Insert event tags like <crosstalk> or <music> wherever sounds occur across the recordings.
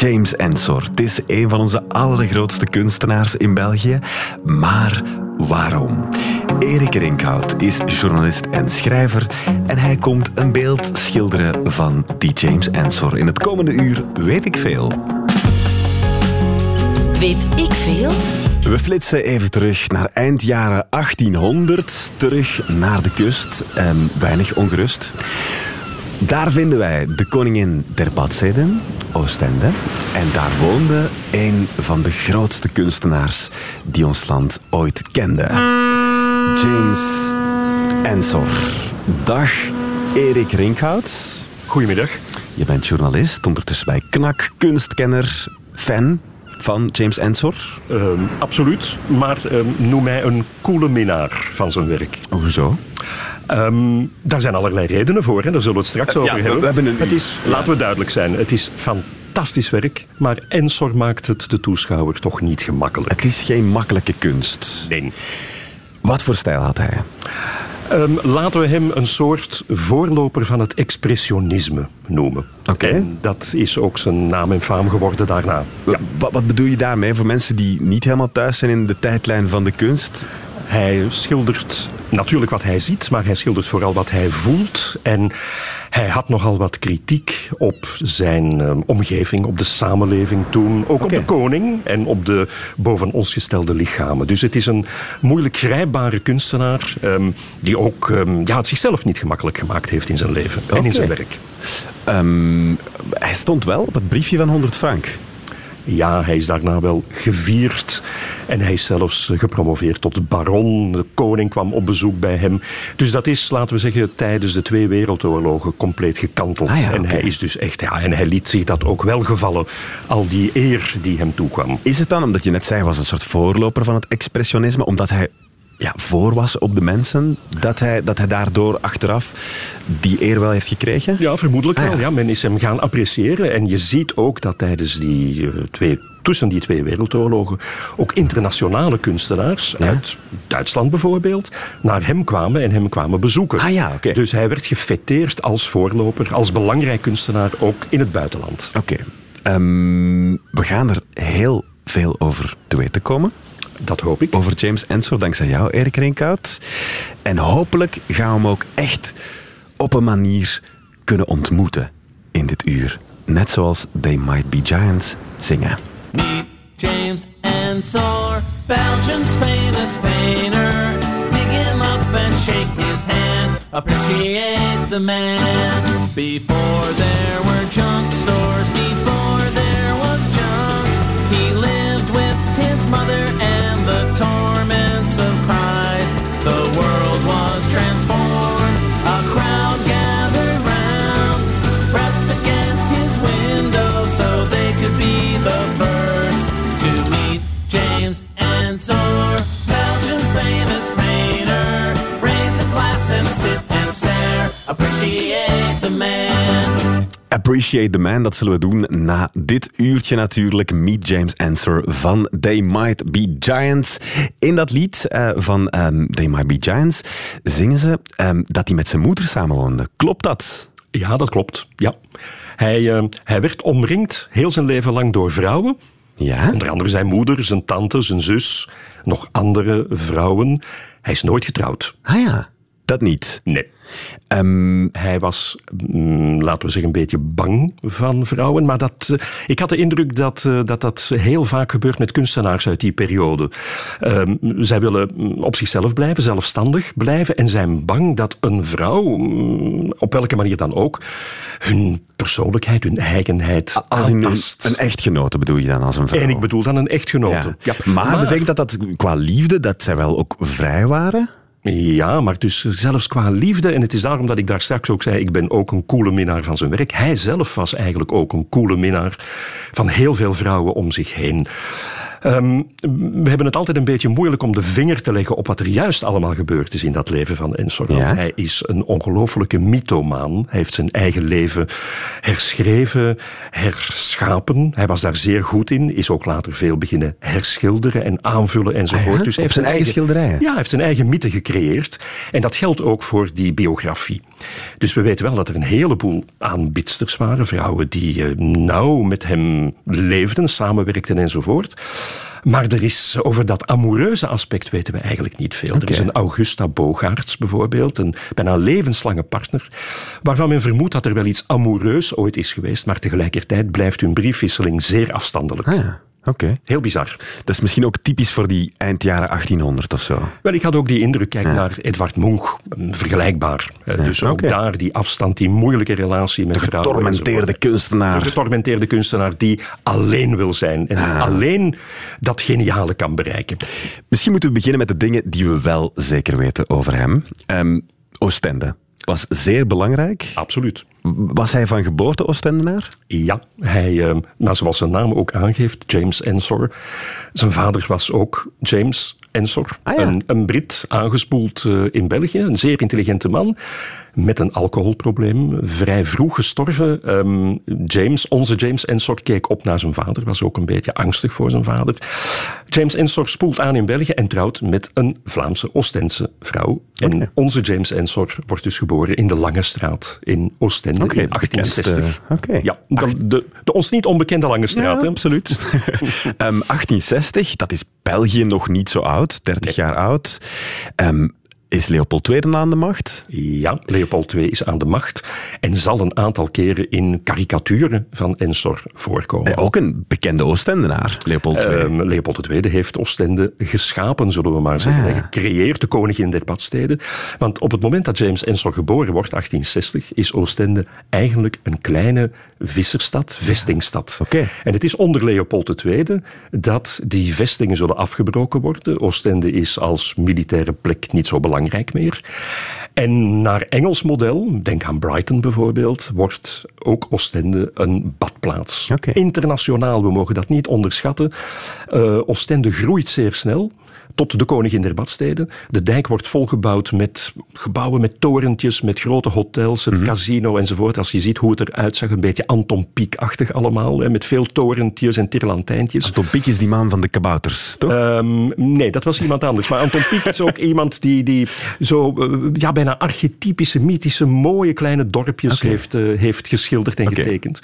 James Ensor. Het is een van onze allergrootste kunstenaars in België. Maar waarom? Erik Rinkhout is journalist en schrijver en hij komt een beeld schilderen van die James Ensor. In het komende uur weet ik veel. Weet ik veel? We flitsen even terug naar eind jaren 1800, terug naar de kust. Ehm, weinig ongerust. Daar vinden wij de koningin der Badzeden, Oostende. En daar woonde een van de grootste kunstenaars die ons land ooit kende. James Ensor. Dag, Erik Rinkhout. Goedemiddag. Je bent journalist, ondertussen bij KNAK, kunstkenner, fan van James Ensor. Ehm, absoluut, maar ehm, noem mij een coole minnaar van zijn werk. Hoezo? Ehm, daar zijn allerlei redenen voor, hè. daar zullen we het straks over hebben. we hebben een het is, laten we duidelijk zijn, het is fantastisch werk, maar Ensor maakt het de toeschouwer toch niet gemakkelijk. Het is geen makkelijke kunst. Nee. Wat voor stijl had hij? Ehm, laten we hem een soort voorloper van het expressionisme noemen. Oké. En dat is ook zijn naam en faam geworden daarna. Ja. Wat, wat bedoel je daarmee voor mensen die niet helemaal thuis zijn in de tijdlijn van de kunst? Hij schildert natuurlijk wat hij ziet, maar hij schildert vooral wat hij voelt. En hij had nogal wat kritiek op zijn eh, omgeving, op de samenleving toen. Ook op de koning en op de boven ons gestelde lichamen. Dus het is een moeilijk grijpbare kunstenaar ehm, die ook ehm, ja, het zichzelf niet gemakkelijk gemaakt heeft in zijn leven en in zijn werk. Ehm, hij stond wel op het briefje van 100 frank. Ja, hij is daarna wel gevierd. En hij is zelfs eh, gepromoveerd tot baron. De koning kwam op bezoek bij hem. Dus dat is, laten we zeggen, tijdens de twee wereldoorlogen compleet gekanteld. Ah ja, en hij is dus echt, ja, en hij liet zich dat ook wel gevallen. Al die eer die hem toekwam. Is het dan, omdat je net zei, was een soort voorloper van het expressionisme, omdat hij ja, voor was op de mensen, dat hij, dat hij daardoor achteraf die eer wel heeft gekregen? Ja, vermoedelijk Ah, wel. ja. Men is hem gaan appreciëren. En je ziet ook dat tijdens die eh, twee, tussen die twee wereldoorlogen ook internationale kunstenaars Ja. uit Duitsland bijvoorbeeld naar hem kwamen en hem kwamen bezoeken. Ah ja. Dus hij werd gefeteerd als voorloper, als belangrijk kunstenaar ook in het buitenland. Oké. Ehm, we gaan er heel veel over te weten komen. Dat hoop ik. Over James Ensor, dankzij jou, Erik Rinkhout. En hopelijk gaan we hem ook echt op een manier kunnen ontmoeten in dit uur. Net zoals They Might Be Giants zingen. Meet James Ensor, Belgium's famous painter. Dig him up and shake his hand. Appreciate the man. Before there were junk stores, before there was junk, he lived with his mother torments of Christ. The world was transformed. A crowd gathered round, pressed against his window so they could be the first to meet James and Ensor, Belgium's famous painter. Raise a glass and sit and stare. Appreciate the man. Appreciate the Man, dat zullen we doen na dit uurtje natuurlijk. Meet James Answer van They Might Be Giants. In dat lied eh, van ehm, They Might Be Giants zingen ze ehm, dat hij met zijn moeder samenwoonde. Klopt dat? Ja, dat klopt. Ja. Hij, eh, hij werd omringd heel zijn leven lang door vrouwen. Ja? Onder andere zijn moeder, zijn tante, zijn zus, nog andere vrouwen. Hij is nooit getrouwd. Ah ja, dat niet. Nee. Ehm, Hij was, mm, laten we zeggen, een beetje bang van vrouwen. Maar dat, eh, ik had de indruk dat, eh, dat dat heel vaak gebeurt met kunstenaars uit die periode. Ehm, zij willen mm, op zichzelf blijven, zelfstandig blijven. En zijn bang dat een vrouw, mm, op welke manier dan ook, hun persoonlijkheid, hun eigenheid als een, een echtgenote bedoel je dan als een vrouw? En ik bedoel dan een echtgenote. Ja. Maar, bedenk dat dat qua liefde, dat zij wel ook vrij waren? Ja, maar dus zelfs qua liefde, en het is daarom dat ik daar straks ook zei, ik ben ook een coole minnaar van zijn werk. Hij zelf was eigenlijk ook een coole minnaar van heel veel vrouwen om zich heen. Ehm, we hebben het altijd een beetje moeilijk om de vinger te leggen op wat er juist allemaal gebeurd is in dat leven van Ensor. Want Ja. hij is een ongelofelijke mythomaan. Hij heeft zijn eigen leven herschreven, herschapen. Hij was daar zeer goed in. Is ook later veel beginnen herschilderen en aanvullen enzovoort. Ah ja? Dus hij heeft zijn eigen schilderijen? Ja, hij heeft zijn eigen mythe gecreëerd. En dat geldt ook voor die biografie. Dus we weten wel dat er een heleboel aanbidsters waren, vrouwen die eh, nauw met hem leefden, samenwerkten enzovoort. Maar er is, over dat amoureuze aspect weten we eigenlijk niet veel. Er is een Augusta Bogaerts bijvoorbeeld, een bijna levenslange partner, waarvan men vermoedt dat er wel iets amoureus ooit is geweest, maar tegelijkertijd blijft hun briefwisseling zeer afstandelijk. Ah ja. Oké. Heel bizar. Dat is misschien ook typisch voor die eind jaren 1800 of zo. Wel, ik had ook die indruk, kijk naar Edvard Munch, mm, vergelijkbaar. Eh, dus ook daar die afstand, die moeilijke relatie met vrouwen. Getormenteerde enzovoort. kunstenaar. Een getormenteerde kunstenaar die alleen wil zijn en Ah. alleen dat geniale kan bereiken. Misschien moeten we beginnen met de dingen die we wel zeker weten over hem. Ehm, Oostende was zeer belangrijk. Absoluut. Was hij van geboorte Oostendenaar? Ja, hij, eh, maar zoals zijn naam ook aangeeft, James Ensor. Zijn vader was ook James Ensor, Ah, ja. een, een Brit, aangespoeld eh, in België. Een zeer intelligente man met een alcoholprobleem. Vrij vroeg gestorven. Ehm, James, onze James Ensor keek op naar zijn vader, was ook een beetje angstig voor zijn vader. James Ensor spoelt aan in België en trouwt met een Vlaamse Oostense vrouw. En onze James Ensor wordt dus geboren in de Lange Straat in Oostende Oké, in 1860. bekendste- oké. Ja, de, de, de ons niet onbekende Lange Straat. hè? absoluut. <laughs> Ehm, 1860, dat is België nog niet zo oud, 30 jaar oud. Ehm, is Leopold II dan aan de macht? Ja, Leopold II is aan de macht en zal een aantal keren in karikaturen van Ensor voorkomen. Eh, ook een bekende Oostendenaar, Leopold II. Ehm, Leopold II heeft Oostende geschapen, zullen we maar zeggen. Ah. Gecreëerd, de koningin der badsteden. Want op het moment dat James Ensor geboren wordt, 1860, is Oostende eigenlijk een kleine visserstad, vestingstad. Oké. En het is onder Leopold II dat die vestingen zullen afgebroken worden. Oostende is als militaire plek niet zo belangrijk meer. En naar Engels model, denk aan Brighton bijvoorbeeld, wordt ook Oostende een badplaats. Internationaal, we mogen dat niet onderschatten. Eh, Oostende groeit zeer snel. Tot de koningin der badsteden. De dijk wordt volgebouwd met gebouwen met torentjes, met grote hotels, Mhm. het casino enzovoort. Als je ziet hoe het eruit zag, een beetje Anton Pieck-achtig allemaal. Hè, met veel torentjes en tirlantijntjes. Tom Pieck is die man van de kabouters, toch? Ehm, nee, dat was iemand anders. Maar Anton Pieck is ook <laughs> iemand die, die zo eh, ja, bijna archetypische, mythische, mooie kleine dorpjes heeft, eh, heeft geschilderd en getekend.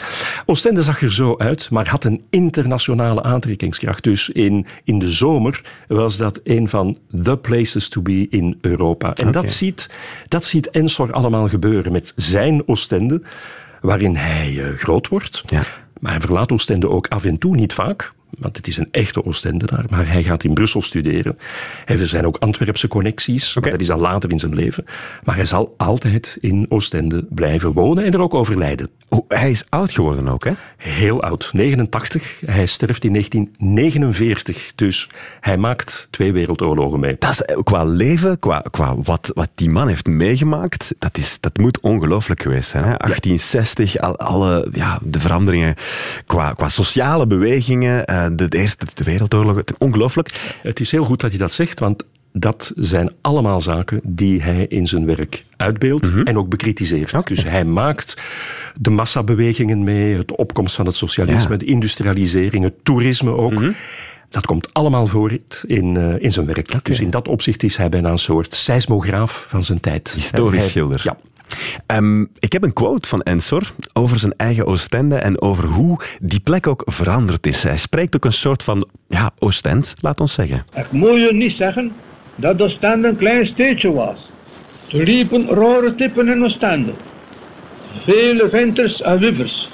Oostende zag er zo uit, maar had een internationale aantrekkingskracht. Dus in, in de zomer was dat een van the places to be in Europa. En dat, ziet, dat ziet Ensor allemaal gebeuren met zijn Oostende, waarin hij eh, groot wordt. Ja. Maar hij verlaat Oostende ook af en toe, niet vaak. Want het is een echte Oostendenaar. Maar hij gaat in Brussel studeren. Er zijn ook Antwerpse connecties. maar Oké. Dat is al later in zijn leven. Maar hij zal altijd in Oostende blijven wonen en er ook overlijden. Oh, hij is oud geworden ook, hè? Heel oud, 89. Hij sterft in 1949. Dus hij maakt twee wereldoorlogen mee. Dat is eh, qua leven, qua, qua wat, wat die man heeft meegemaakt, dat, is, dat moet ongelooflijk geweest zijn. Hè? 1860, al, alle ja, de veranderingen qua, qua sociale bewegingen, eh, de, de Eerste de Wereldoorlog, het- ongelooflijk. Het is heel goed dat je dat zegt, want dat zijn allemaal zaken die hij in zijn werk uitbeeldt en ook bekritiseert. Dus hij maakt de massabewegingen mee, de opkomst van het socialisme, Ja. de industrialisering, het toerisme ook. Dat komt allemaal voor in, eh, in zijn werk. Dus in dat opzicht is hij bijna een soort seismograaf van zijn tijd. Historisch Hij- schilder. Ja. Ehm, ik heb een quote van Ensor over zijn eigen Oostende en over hoe die plek ook veranderd is. Hij spreekt ook een soort van ja, Oostend, laat ons zeggen. Ik moet je niet zeggen dat Oostende een klein steedje was. Er liepen rare typen in Oostende. Vele venters en wievers.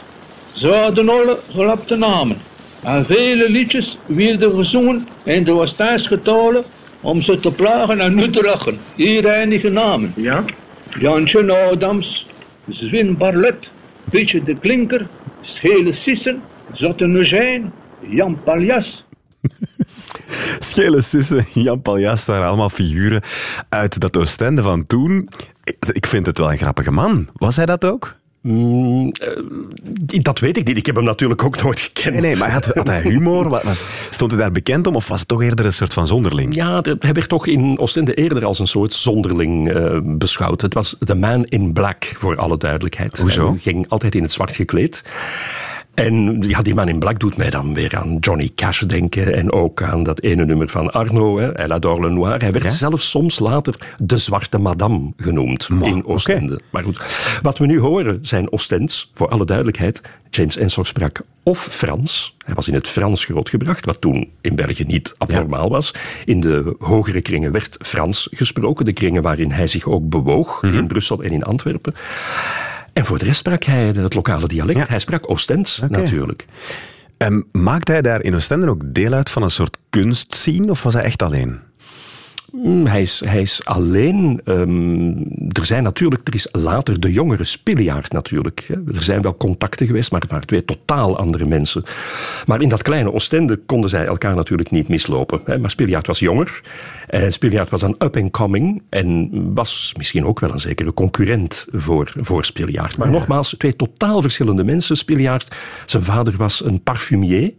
Ze hadden alle gelapte namen. En vele liedjes werden gezongen in de Oostense getalen om ze te plagen en nu te lachen. Hier enige namen. Ja? Jantje Adams, Zwin Barlet, Pietje de Klinker, Schele Sissen, Zotte Neugijn, Jan Paljas. <laughs> Schele Sussen, Jan Paljas waren allemaal figuren uit dat Oostende van toen. Ik vind het wel een grappige man. Was hij dat ook? Mm, eh, dat weet ik niet. Ik heb hem natuurlijk ook nooit gekend. Nee, nee, maar had, had hij humor? Wa- Was, stond hij daar bekend om of was het toch eerder een soort van zonderling? Ja, dat- hij werd toch in Oostende eerder als een soort zonderling eh, beschouwd. Het was The Man in Black, voor alle duidelijkheid. Hoezo? Hij ging altijd in het zwart gekleed. En ja, die man in black doet mij dan weer aan Johnny Cash denken. En ook aan dat ene nummer van Arno, hè, Elle adore le noir. Hij werd Ja? zelfs soms later de Zwarte Madame genoemd in Oostende. Maar goed, wat we nu horen zijn Oostends, voor alle duidelijkheid. James Ensor sprak of Frans. Hij was in het Frans grootgebracht, wat toen in België niet abnormaal was. In de hogere kringen werd Frans gesproken. De kringen waarin hij zich ook bewoog, Mhm. in Brussel en in Antwerpen. En voor de rest sprak hij het lokale dialect. Ja. Hij sprak Oostends natuurlijk. En maakte hij daar in Oostende ook deel uit van een soort kunstscene, of was hij echt alleen? Mm, Hij is, hij is alleen. ehm, er zijn natuurlijk, er is later de jongere Spiljaard natuurlijk. hè. Er zijn wel contacten geweest, maar het waren twee totaal andere mensen. Maar in dat kleine Oostende konden zij elkaar natuurlijk niet mislopen. Hè. Maar Spiljaard was jonger. En Spiljaard was een up-and-coming. En was misschien ook wel een zekere concurrent voor, voor Spiljaard. Maar nogmaals, twee totaal verschillende mensen. Spiljaard, zijn vader was een parfumier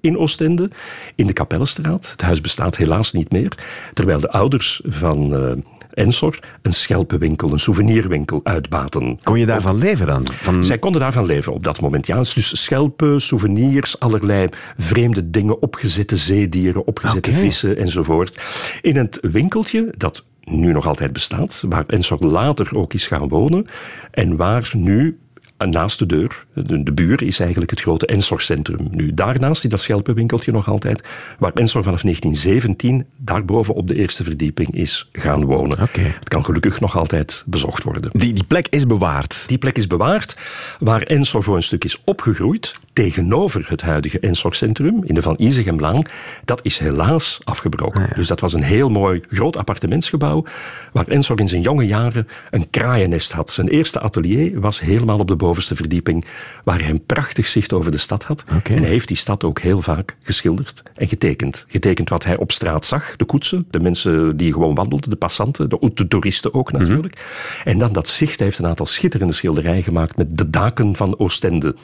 in Oostende. In de Kapellenstraat. Het huis bestaat helaas niet meer. Terwijl de ouders van eh, Ensor een schelpenwinkel, een souvenirwinkel uitbaten. Kon je daarvan leven dan? Van... Zij konden daarvan leven op dat moment. Ja. Dus schelpen, souvenirs, allerlei vreemde dingen, opgezette zeedieren, opgezette vissen enzovoort. In het winkeltje dat nu nog altijd bestaat, waar Ensor later ook is gaan wonen en waar nu naast de deur, de, de buur, is eigenlijk het grote Ensor-centrum. Nu, daarnaast is dat schelpenwinkeltje nog altijd, waar Ensor vanaf 1917 daarboven op de eerste verdieping is gaan wonen. Het kan gelukkig nog altijd bezocht worden. Die, die plek is bewaard. Die plek is bewaard, waar Ensor voor een stuk is opgegroeid, tegenover het huidige Ensor-centrum, in de Van Izegemlaan. Dat is helaas afgebroken. Dus dat was een heel mooi groot appartementsgebouw, waar Ensor in zijn jonge jaren een kraaiennest had. Zijn eerste atelier was helemaal op de bovenste verdieping, waar hij een prachtig zicht over de stad had. En hij heeft die stad ook heel vaak geschilderd en getekend. Getekend wat hij op straat zag, de koetsen, de mensen die gewoon wandelden, de passanten, de, de toeristen ook natuurlijk. En dan dat zicht, hij heeft een aantal schitterende schilderijen gemaakt met de daken van Oostende.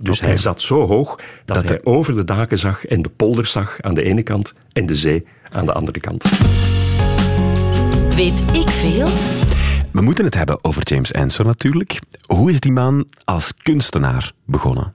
Dus hij zat zo hoog dat, Dat hij er- over de daken zag en de polders zag aan de ene kant en de zee aan de andere kant. Weet ik veel? We moeten het hebben over James Ensor natuurlijk. Hoe is die man als kunstenaar begonnen?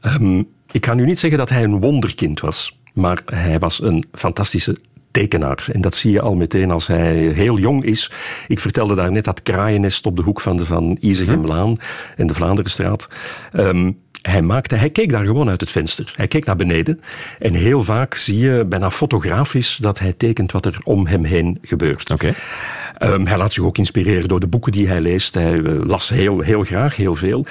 Ehm, ik ga nu niet zeggen dat hij een wonderkind was, maar hij was een fantastische tekenaar. En dat zie je al meteen als hij heel jong is. Ik vertelde daar net dat kraaiennest op de hoek van de Van Izegemlaan en de Vlaanderenstraat. Ehm, hij, maakte, hij keek daar gewoon uit het venster. Hij keek naar beneden. En heel vaak zie je bijna fotografisch dat hij tekent wat er om hem heen gebeurt. Oké. Ehm, hij laat zich ook inspireren door de boeken die hij leest. Hij eh, las heel, heel graag, heel veel.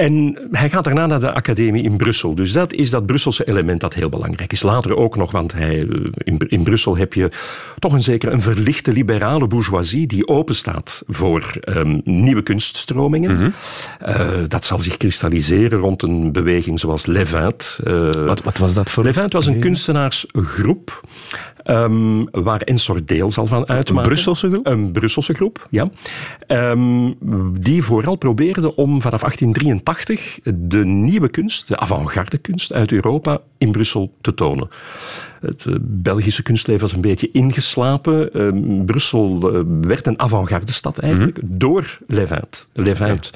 En hij gaat daarna naar de academie in Brussel. Dus dat is dat Brusselse element dat heel belangrijk is. Later ook nog, want hij, eh, in, in Brussel heb je toch een zeker een verlichte liberale bourgeoisie die openstaat voor ehm, nieuwe kunststromingen. Eh, dat zal zich kristalliseren rond een beweging zoals Levant. eh, Wat, wat was dat voor... Levant was een kunstenaarsgroep ehm, waar Ensor deel zal van uitmaken. Brusselse groep? Een Brusselse groep, ja. Ehm, die vooral probeerde om vanaf 1883 de nieuwe kunst, de avant-garde kunst uit Europa in Brussel te tonen. Het eh, Belgische kunstleven was een beetje ingeslapen. Ehm, Brussel eh, werd een avant-garde stad eigenlijk door Levant. Levant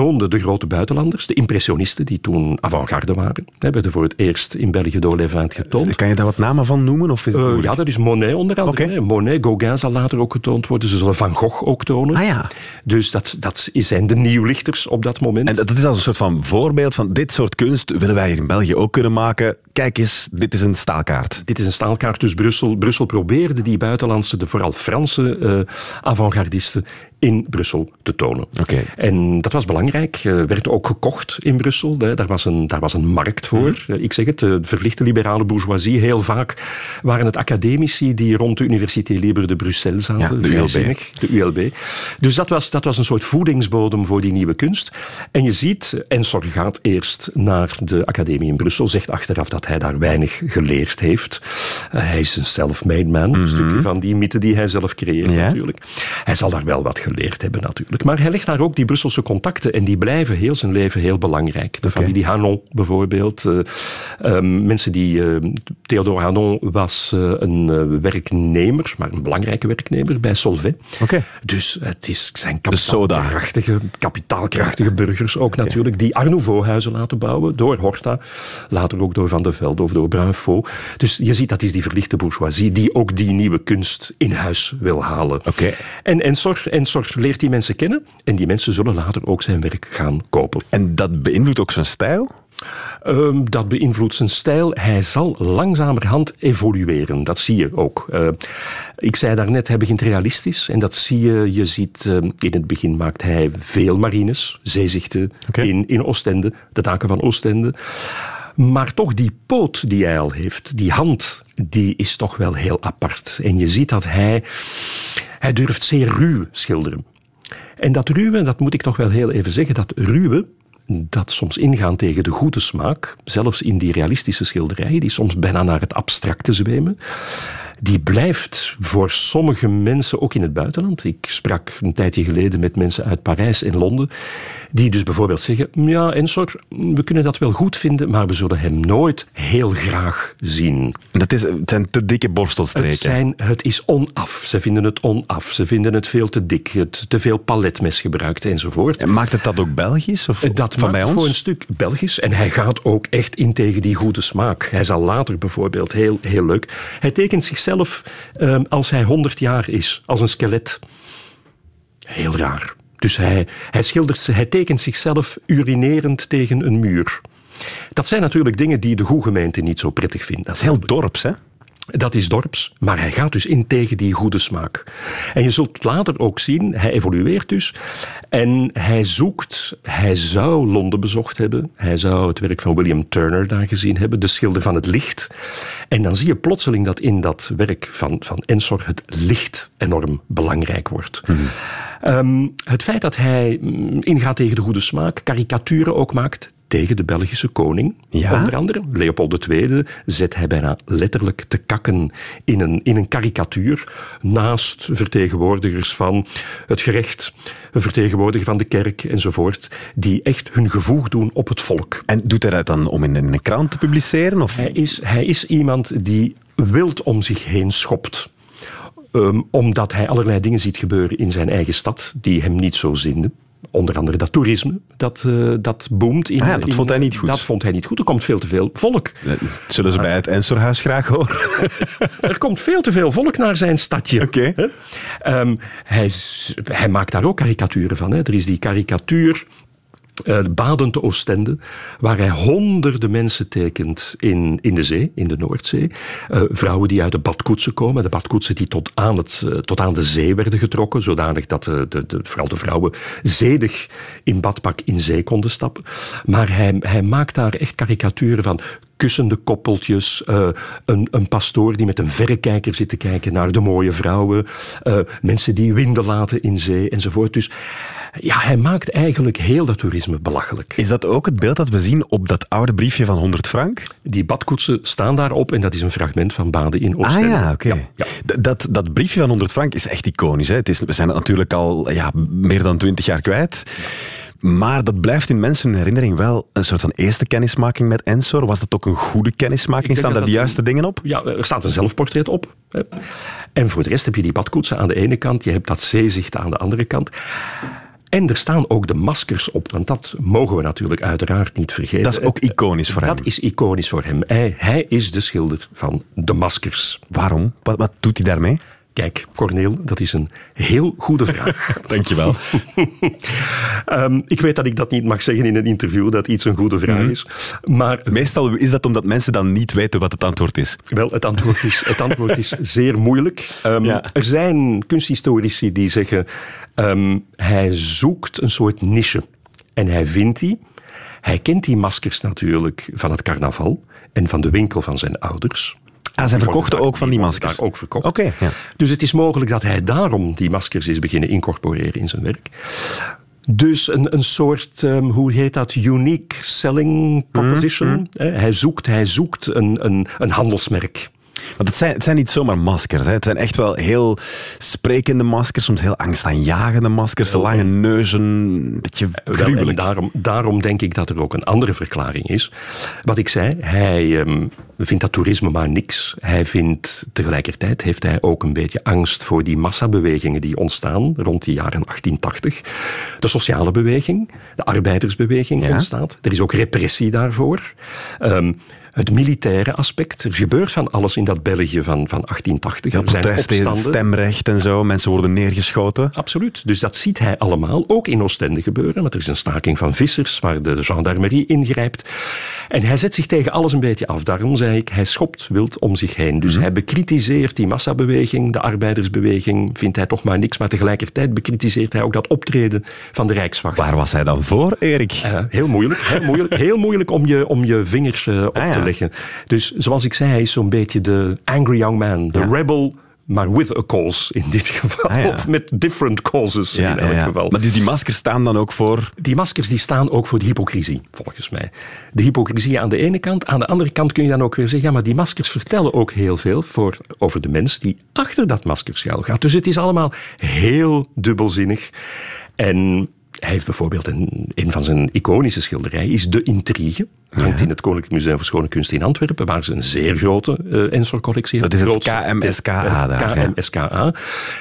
toonde de grote buitenlanders, de impressionisten die toen avant-garde waren, werden voor het eerst in België door Levant getoond. Kan je daar wat namen van noemen? Of is het Eh, ja, dat is Monet onder andere. Monet, Gauguin zal later ook getoond worden. Ze zullen Van Gogh ook tonen. Ah ja. Dus dat, dat zijn de nieuwlichters op dat moment. En dat is als een soort van voorbeeld van dit soort kunst willen wij hier in België ook kunnen maken. Kijk eens, dit is een staalkaart. Dit is een staalkaart, dus Brussel, Brussel probeerde die buitenlandse, de vooral Franse eh avant-gardisten in Brussel te tonen. Oké. En dat was belangrijk, eh, werd ook gekocht in Brussel. Hè. Daar, was een, daar was een markt voor. Eh, Ik zeg het, de verlichte liberale bourgeoisie. Heel vaak waren het academici die rond de Université Libre de Bruxelles zaten. Ja, de ULB. de ULB. Dus dat was, dat was een soort voedingsbodem voor die nieuwe kunst. En je ziet, Ensor gaat eerst naar de academie in Brussel, zegt achteraf dat hij daar weinig geleerd heeft. Eh, hij is een self-made man, een stukje van die mythe die hij zelf creëert Ja. natuurlijk. Hij zal daar wel wat geleerd hebben natuurlijk. Maar hij legt daar ook die Brusselse contacten en die blijven heel zijn leven heel belangrijk. De familie Hanon bijvoorbeeld. eh, ehm, mensen die... eh, Theodore Hanon was eh, een werknemer, maar een belangrijke werknemer bij Solvay. Oké. Dus het is, zijn kapitaalkrachtige, kapitaalkrachtige burgers ook natuurlijk, die Art Nouveau-huizen laten bouwen, door Horta, later ook door Van de Velde of door Bruinfaux. Dus je ziet, dat is die verlichte bourgeoisie die ook die nieuwe kunst in huis wil halen. Oké. En Ensor, Leert die mensen kennen en die mensen zullen later ook zijn werk gaan kopen. En dat beïnvloedt ook zijn stijl? Ehm, dat beïnvloedt zijn stijl. Hij zal langzamerhand evolueren. Dat zie je ook. Eh, ik zei daarnet, hij begint realistisch. En dat zie je. Je ziet, ehm, in het begin maakt hij veel marines, zeezichten in, in Oostende, de daken van Oostende. Maar toch, die poot die hij al heeft, die hand, die is toch wel heel apart. En je ziet dat hij, hij durft zeer ruw schilderen. En dat ruwe, dat moet ik toch wel heel even zeggen, dat ruwe, dat soms ingaan tegen de goede smaak, zelfs in die realistische schilderijen, die soms bijna naar het abstracte zwemen, die blijft voor sommige mensen ook in het buitenland. Ik sprak een tijdje geleden met mensen uit Parijs en Londen, die dus bijvoorbeeld zeggen, ja, Ensor, we kunnen dat wel goed vinden, maar we zullen hem nooit heel graag zien. Dat is, het zijn te dikke Het, borstelstreken. zijn, het is onaf. Ze vinden het onaf. Ze vinden het veel te dik, het te veel paletmes gebruikt enzovoort. En Maakt het dat ook Belgisch? Of Dat van maakt bij ons? voor een stuk Belgisch. En hij gaat ook echt in tegen die goede smaak. Hij zal later bijvoorbeeld, heel, heel leuk... Hij tekent zichzelf ehm, als hij 100 jaar is, als een skelet. Heel raar. Dus hij, schildert, hij tekent zichzelf urinerend tegen een muur. Dat zijn natuurlijk dingen die de goede gemeente niet zo prettig vindt. Dat is heel dorps, hè? Dat is dorps, maar hij gaat dus in tegen die goede smaak. En je zult later ook zien, hij evolueert dus. En hij zoekt, hij zou Londen bezocht hebben. Hij zou het werk van William Turner daar gezien hebben, de schilder van het licht. En dan zie je plotseling dat in dat werk van, van Ensor het licht enorm belangrijk wordt. Ehm, het feit dat hij mm, ingaat tegen de goede smaak, karikaturen ook maakt tegen de Belgische koning. Ja? Onder andere Leopold II zet hij bijna letterlijk te kakken in een, in een karikatuur naast vertegenwoordigers van het gerecht, een vertegenwoordiger van de kerk enzovoort, die echt hun gevoeg doen op het volk. En doet hij dat dan om in een krant te publiceren? Of? Hij is, hij is iemand die wild om zich heen schopt. Ehm, omdat hij allerlei dingen ziet gebeuren in zijn eigen stad die hem niet zo zinden. Onder andere dat toerisme, dat, eh, dat boomt. In, Ah ja, dat in- vond hij niet goed. Dat vond hij niet goed. Er komt veel te veel volk. Eh, Zullen ze bij het Ensorhuis graag horen? <laughs> Er komt veel te veel volk naar zijn stadje. Oké. Ehm, hij, hij maakt daar ook karikaturen van. Hè. Er is die karikatuur eh Baden te Oostende, waar hij honderden mensen tekent in, in de zee, in de Noordzee. Eh, vrouwen die uit de badkoetsen komen, de badkoetsen die tot aan, het, eh, tot aan de zee werden getrokken, zodanig dat de, de, de, vooral de vrouwen zedig in badpak in zee konden stappen. Maar hij, hij maakt daar echt karikaturen van kussende koppeltjes, eh, een, een pastoor die met een verrekijker zit te kijken naar de mooie vrouwen, eh, mensen die winden laten in zee enzovoort. Dus ja, hij maakt eigenlijk heel dat toerisme belachelijk. Is dat ook het beeld dat we zien op dat oude briefje van 100 frank? Die badkoetsen staan daarop en dat is een fragment van Baden in Oostende. Ah ja, oké. Ja, Dat, dat briefje van 100 frank is echt iconisch. Hè? Het is, we zijn het natuurlijk al ja, meer dan 20 jaar kwijt. Maar dat blijft in mensen herinnering wel een soort van eerste kennismaking met Ensor. Was dat ook een goede kennismaking? Staan daar de juiste dingen op? Ja, er staat een zelfportret op. En voor de rest heb je die badkoetsen aan de ene kant, je hebt dat zeezicht aan de andere kant. En er staan ook de maskers op, want dat mogen we natuurlijk uiteraard niet vergeten. Dat is ook iconisch voor hem. Dat is iconisch voor hem. Hij, hij is de schilder van de maskers. Waarom? Wat, wat doet hij daarmee? Kijk, Corneel, dat is een heel goede vraag. <laughs> Dankjewel. <laughs> Ehm, ik weet dat ik dat niet mag zeggen in een interview, dat iets een goede vraag Mhm. is. Maar Meestal is dat omdat mensen dan niet weten wat het antwoord is. Wel, het antwoord is, het antwoord is <laughs> zeer moeilijk. Ehm, Ja. Er zijn kunsthistorici die zeggen, ehm, hij zoekt een soort niche. En hij vindt die. Hij kent die maskers natuurlijk van het carnaval en van de winkel van zijn ouders. Ah, zij verkochten ook van die maskers. Daar ook verkocht. Oké, ja. Dus het is mogelijk dat hij daarom die maskers is beginnen incorporeren in zijn werk. Dus een, een soort, ehm, hoe heet dat, unique selling proposition. Mhm, Hè, Hij zoekt, hij zoekt een, een, een handelsmerk. Want het zijn, het zijn niet zomaar maskers. Hè. Het zijn echt wel heel sprekende maskers, soms heel angstaanjagende maskers, lange neuzen, een beetje en gruwelijk. daarom, daarom denk ik dat er ook een andere verklaring is. Wat ik zei, hij ehm, vindt dat toerisme maar niks. Hij vindt tegelijkertijd heeft hij ook een beetje angst voor die massabewegingen die ontstaan rond de jaren 1880. De sociale beweging, de arbeidersbeweging Ja. ontstaat. Er is ook repressie daarvoor. Ehm, het militaire aspect. Er gebeurt van alles in dat België van, van 1880. Ja, er zijn protest tegen het opstanden. stemrecht en zo, mensen worden neergeschoten. Absoluut. Dus dat ziet hij allemaal, ook in Oostende gebeuren. Want er is een staking van vissers waar de gendarmerie ingrijpt. En hij zet zich tegen alles een beetje af. Daarom zei ik, hij schopt wild om zich heen. Dus hij bekritiseert die massabeweging, de arbeidersbeweging, vindt hij toch maar niks. Maar tegelijkertijd bekritiseert hij ook dat optreden van de Rijkswacht. Waar was hij dan voor, Erik? Eh, heel moeilijk, hè, moeilijk. Heel moeilijk om je, om je vingers eh, op Ah, ja. te leggen. Dus zoals ik zei, hij is zo'n beetje de angry young man. De Ja. rebel, maar with a cause in dit geval. Ah, ja. Of met different causes Ja, in elk ja. geval. Maar dus die maskers staan dan ook voor... Die maskers die staan ook voor de hypocrisie, volgens mij. De hypocrisie aan de ene kant. Aan de andere kant kun je dan ook weer zeggen... ja, maar die maskers vertellen ook heel veel voor, over de mens die achter dat masker schuil gaat. Dus het is allemaal heel dubbelzinnig. En hij heeft bijvoorbeeld een, een van zijn iconische schilderijen... is De Intrigue. Hangt in het Koninklijk Museum voor Schone Kunst in Antwerpen... waar ze een zeer grote eh Ensor-collectie Dat hebben. is het KMSKA het daar. KMSKA.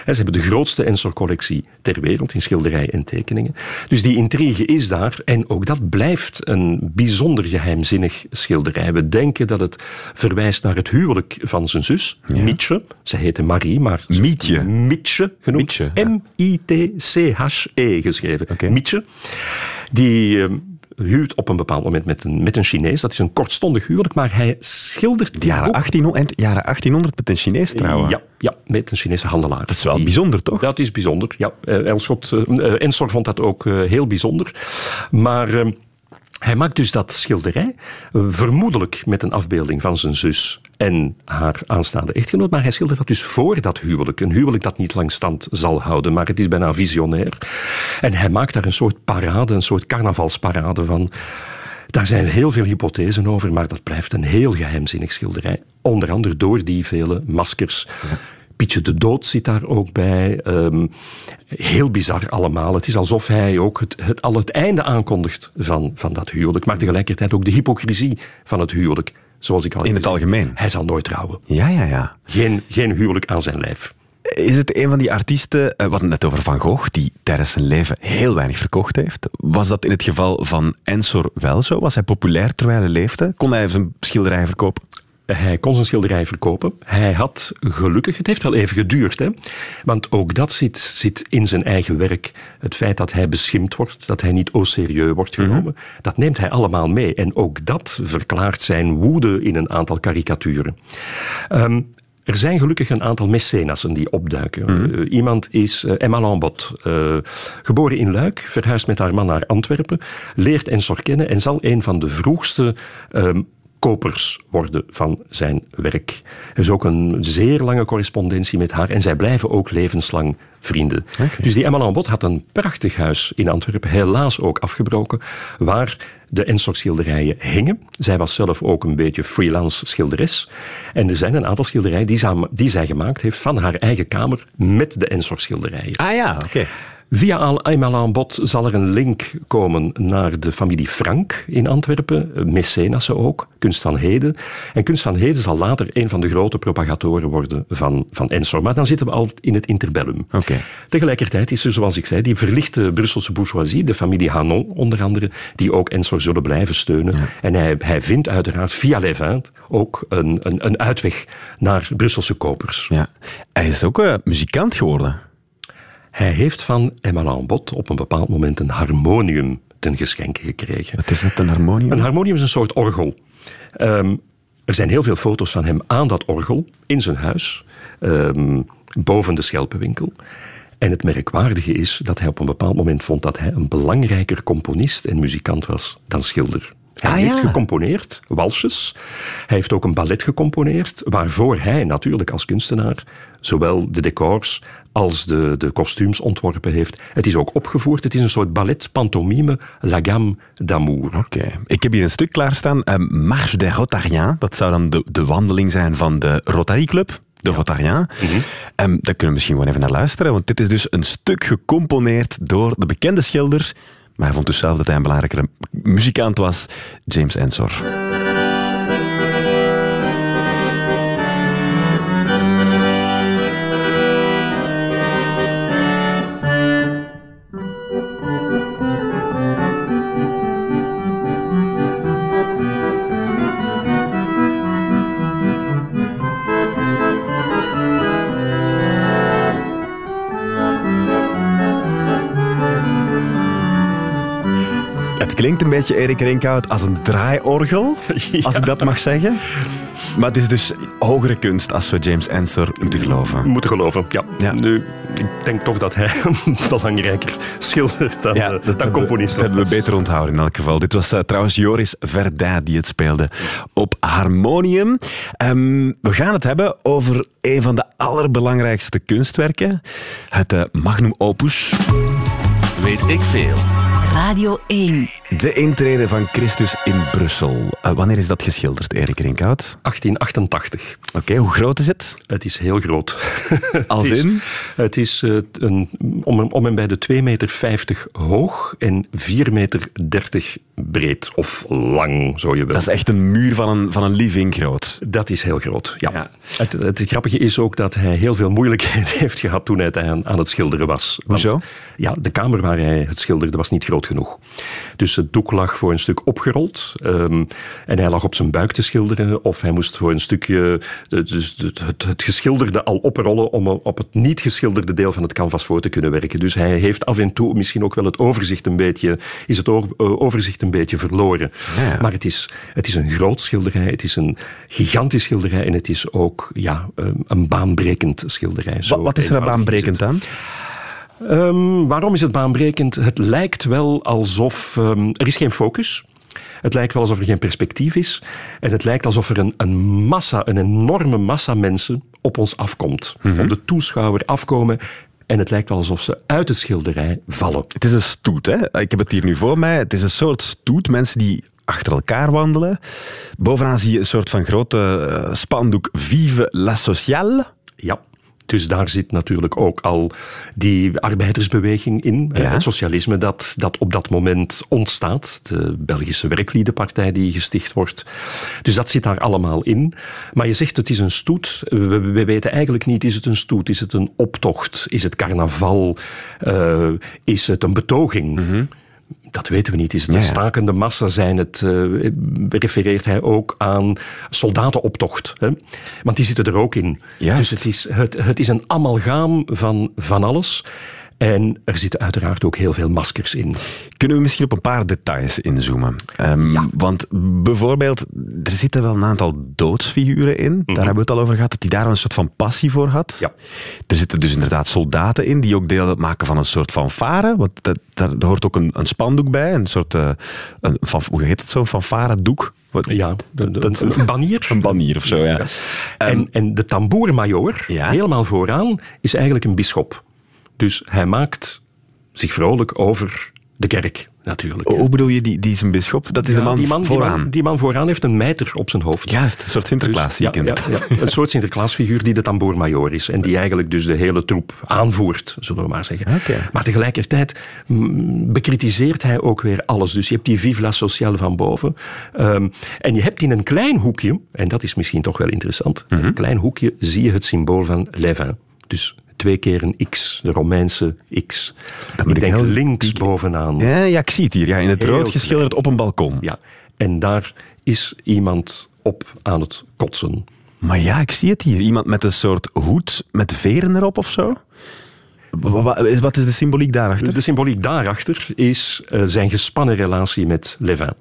En ze hebben de grootste Ensor-collectie ter wereld in schilderij en tekeningen. Dus die intrigue is daar en ook dat blijft een bijzonder geheimzinnig schilderij. We denken dat het verwijst naar het huwelijk van zijn zus, Mietje. Ze heette Marie, maar... Mietje. Mietje genoemd. Mietje, ja. M-I-T-C-H-E geschreven. Oké. Mietje. Die... eh, huwt op een bepaald moment met een, met een Chinees. Dat is een kortstondig huwelijk, maar hij schildert... De jaren, 1800, en jaren 1800 met een Chinees trouwen. Ja, ja, met een Chinese handelaar. Dat is wel Die- bijzonder, toch? Dat is bijzonder. Ja, eh, Elschot, eh, eh, Ensor vond dat ook heel bijzonder. Maar eh, hij maakt dus dat schilderij, eh, vermoedelijk met een afbeelding van zijn zus en haar aanstaande echtgenoot. Maar hij schildert dat dus voor dat huwelijk. Een huwelijk dat niet lang stand zal houden, maar het is bijna visionair. En hij maakt daar een soort parade, een soort carnavalsparade van. Daar zijn heel veel hypothesen over, maar dat blijft een heel geheimzinnig schilderij. Onder andere door die vele maskers. Pietje de Dood zit daar ook bij. Ehm, heel bizar allemaal. Het is alsof hij ook het, het, al het einde aankondigt van, van dat huwelijk. Maar tegelijkertijd ook de hypocrisie van het huwelijk. Zoals ik al In het gezegd. algemeen. Hij zal nooit trouwen. Ja, ja, ja. Geen, geen huwelijk aan zijn lijf. Is het een van die artiesten, eh, we hadden het net over Van Gogh, die tijdens zijn leven heel weinig verkocht heeft? Was dat in het geval van Ensor wel zo? Was hij populair terwijl hij leefde? Kon hij zijn schilderijen verkopen? Hij kon zijn schilderij verkopen. Hij had gelukkig, het heeft wel even geduurd, hè? want ook dat zit, zit in zijn eigen werk. Het feit dat hij beschimpt wordt, dat hij niet au sérieux wordt genomen, dat neemt hij allemaal mee. En ook dat verklaart zijn woede in een aantal karikaturen. Ehm, er zijn gelukkig een aantal mecenassen die opduiken. Eh, iemand is eh, Emma Lambot, eh, geboren in Luik, verhuisd met haar man naar Antwerpen, leert Ensor kennen en zal een van de vroegste ehm, kopers worden van zijn werk. Er is ook een zeer lange correspondentie met haar en zij blijven ook levenslang vrienden. Dus die Emma Lambot had een prachtig huis in Antwerpen, helaas ook afgebroken, waar de Ensor schilderijen hingen. Zij was zelf ook een beetje freelance schilderes. En er zijn een aantal schilderijen die, zij- die zij gemaakt heeft van haar eigen kamer met de Ensor schilderijen. Ah ja, oké. Via Al aan bod zal er een link komen naar de familie Frank in Antwerpen, mecenassen ook, Kunst van Heden. En Kunst van Heden zal later een van de grote propagatoren worden van, van Ensor. Maar dan zitten we al in het interbellum. Oké. Tegelijkertijd is er, zoals ik zei, die verlichte Brusselse bourgeoisie, de familie Hanon onder andere, die ook Ensor zullen blijven steunen. En hij, hij vindt uiteraard via Levint ook een, een, een uitweg naar Brusselse kopers. Ja. Hij is ook eh, muzikant geworden. Hij heeft van Emma Lambot op een bepaald moment een harmonium ten geschenke gekregen. Wat is dat, een harmonium? Een harmonium is een soort orgel. Ehm, er zijn heel veel foto's van hem aan dat orgel in zijn huis, ehm, boven de Schelpenwinkel. En het merkwaardige is dat hij op een bepaald moment vond dat hij een belangrijker componist en muzikant was dan schilder. Hij Ah, heeft ja. gecomponeerd, walsjes. Hij heeft ook een ballet gecomponeerd, waarvoor hij natuurlijk als kunstenaar zowel de decors als de, de kostuums ontworpen heeft. Het is ook opgevoerd. Het is een soort ballet pantomime La Gamme d'Amour. Oké. Ik heb hier een stuk klaarstaan. eh, Marche des Rotariens. Dat zou dan de, de wandeling zijn van de Rotary Club. De Rotariens. Ehm, daar kunnen we misschien gewoon even naar luisteren. Want dit is dus een stuk gecomponeerd door de bekende schilder. Maar hij vond dus zelf dat hij een belangrijkere muzikant was. James Ensor. Klinkt een beetje, Erik Rinkhout, als een draaiorgel, <laughs> als ik dat mag zeggen. Maar het is dus hogere kunst als we James Ensor moeten geloven. We moeten geloven, ja. Ja. Nu, ik denk toch dat hij een belangrijker schilder dan, eh, dan hebben we- componist dat hebben we beter onthouden in elk geval. Dit was eh, trouwens Joris Verdijn die het speelde op harmonium. Ehm, we gaan het hebben over een van de allerbelangrijkste kunstwerken. Het eh, magnum opus. Weet ik veel. Radio 1. De intrede van Christus in Brussel. Eh, wanneer is dat geschilderd, Erik Rinkhout? 1888. Oké, hoe groot is het? Het is heel groot. <laughs> Als het is, in? Het is eh, een, om, en- om en bij de 2,50 meter hoog en 4,30 meter breed. Of lang, zo je wil. Dat is echt een muur van een, van een living groot. Dat is heel groot, ja. Ja. Het, het grappige is ook dat hij heel veel moeilijkheden <laughs> heeft gehad toen hij aan, aan het schilderen was. Want, Hoezo? Ja, de kamer waar hij het schilderde was niet groot genoeg. Dus het doek lag voor een stuk opgerold. ehm, en hij lag op zijn buik te schilderen. Of hij moest voor een stukje de- dus het, het, het geschilderde al oprollen om op het niet geschilderde deel van het canvas voor te kunnen werken. Dus hij heeft af en toe misschien ook wel het overzicht een beetje, is het eh, overzicht een beetje verloren. Ja. Maar het is, het is een groot schilderij, het is een gigantisch schilderij en het is ook ja, ehm, een baanbrekend schilderij. Zo Wat, wat is er baanbrekend aan? Ehm, waarom is het baanbrekend? Het lijkt wel alsof ehm, er is geen focus. Het lijkt wel alsof er geen perspectief is. En het lijkt alsof er een, een massa, een enorme massa mensen op ons afkomt. Op de toeschouwer afkomen. En het lijkt wel alsof ze uit de schilderij vallen. Het is een stoet, hè? Ik heb het hier nu voor mij. Het is een soort stoet, mensen die achter elkaar wandelen. Bovenaan zie je een soort van grote eh, spandoek Vive la Sociale. Ja. Dus daar zit natuurlijk ook al die arbeidersbeweging in. Ja. Het socialisme dat, dat op dat moment ontstaat. De Belgische werkliedenpartij die gesticht wordt. Dus dat zit daar allemaal in. Maar je zegt het is een stoet. We, we weten eigenlijk niet, is het een stoet? Is het een optocht? Is het carnaval? Eh, is het een betoging? Dat weten we niet. Is het een stakende massa? Zijn het, eh, refereert hij ook aan soldatenoptocht? Hè? Want die zitten er ook in. Juist. Dus het is, het, het is een amalgaam van, van alles. En er zitten uiteraard ook heel veel maskers in. Kunnen we misschien op een paar details inzoomen? Ehm, Ja. Want bijvoorbeeld, er zitten wel een aantal doodsfiguren in. Daar hebben we het al over gehad, dat hij daar een soort van passie voor had. Ja. Er zitten dus inderdaad soldaten in die ook deel uitmaken van een soort fanfare. Want dat, daar hoort ook een, een spandoek bij, een soort, eh, een, van, hoe heet het zo, fanfare-doek? Wat- Ja, de, de- Dat- een banier. <laughs> Een banier of zo, ja. En, en de tamboermajor, Ja. helemaal vooraan, is eigenlijk een bisschop. Dus hij maakt zich vrolijk over de kerk, natuurlijk. Hoe bedoel je, die, die is een bisschop? Dat is de man, die, man, die, vooraan. man, die man vooraan heeft een mijter op zijn hoofd. Juist, een soort Sinterklaas Dus, ja, ja, een soort Sinterklaasfiguur die de tamboermajor is. En die eigenlijk dus de hele troep aanvoert, zullen we maar zeggen. Maar tegelijkertijd bekritiseert hij ook weer alles. Dus je hebt die vive la sociale van boven. Ehm, en je hebt in een klein hoekje, en dat is misschien toch wel interessant, Mhm. in een klein hoekje zie je het symbool van Levin. Dus twee keer een X, de Romeinse X. Ik denk heel- links bovenaan. Ja, ja, ik zie het hier. Ja, in het Heel rood geschilderd op een balkon. Ja, en daar is iemand op aan het kotsen. Maar ja, ik zie het hier. Iemand met een soort hoed met veren erop of zo. Wat is de symboliek daarachter? De symboliek daarachter is eh, zijn gespannen relatie met Levin.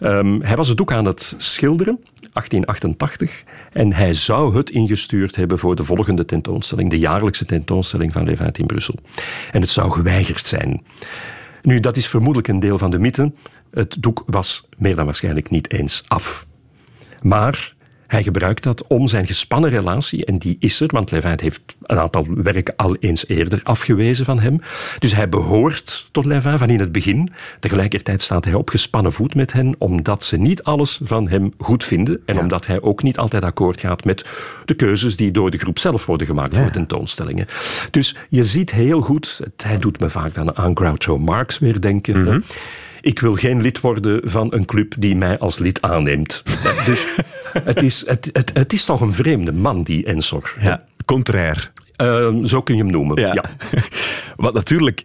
Ehm, hij was het ook aan het schilderen, 1888, en hij zou het ingestuurd hebben voor de volgende tentoonstelling, de jaarlijkse tentoonstelling van Levin in Brussel. En het zou geweigerd zijn. Nu, dat is vermoedelijk een deel van de mythe, Het doek was meer dan waarschijnlijk niet eens af. Maar hij gebruikt dat om zijn gespannen relatie, en die is er, want Levin heeft een aantal werken al eens eerder afgewezen van hem. Dus hij behoort tot Levin van in het begin. Tegelijkertijd staat hij op gespannen voet met hen, omdat ze niet alles van hem goed vinden en omdat hij ook niet altijd akkoord gaat met de keuzes die door de groep zelf worden gemaakt voor tentoonstellingen. Dus je ziet heel goed, hij doet me vaak dan aan Groucho Marx weer denken. Ik wil geen lid worden van een club die mij als lid aanneemt. dus het is, het, het, het is toch een vreemde man, die Ensor. Ja. Contrair. Ehm, zo kun je hem noemen. Ja. Ja. <laughs> Wat natuurlijk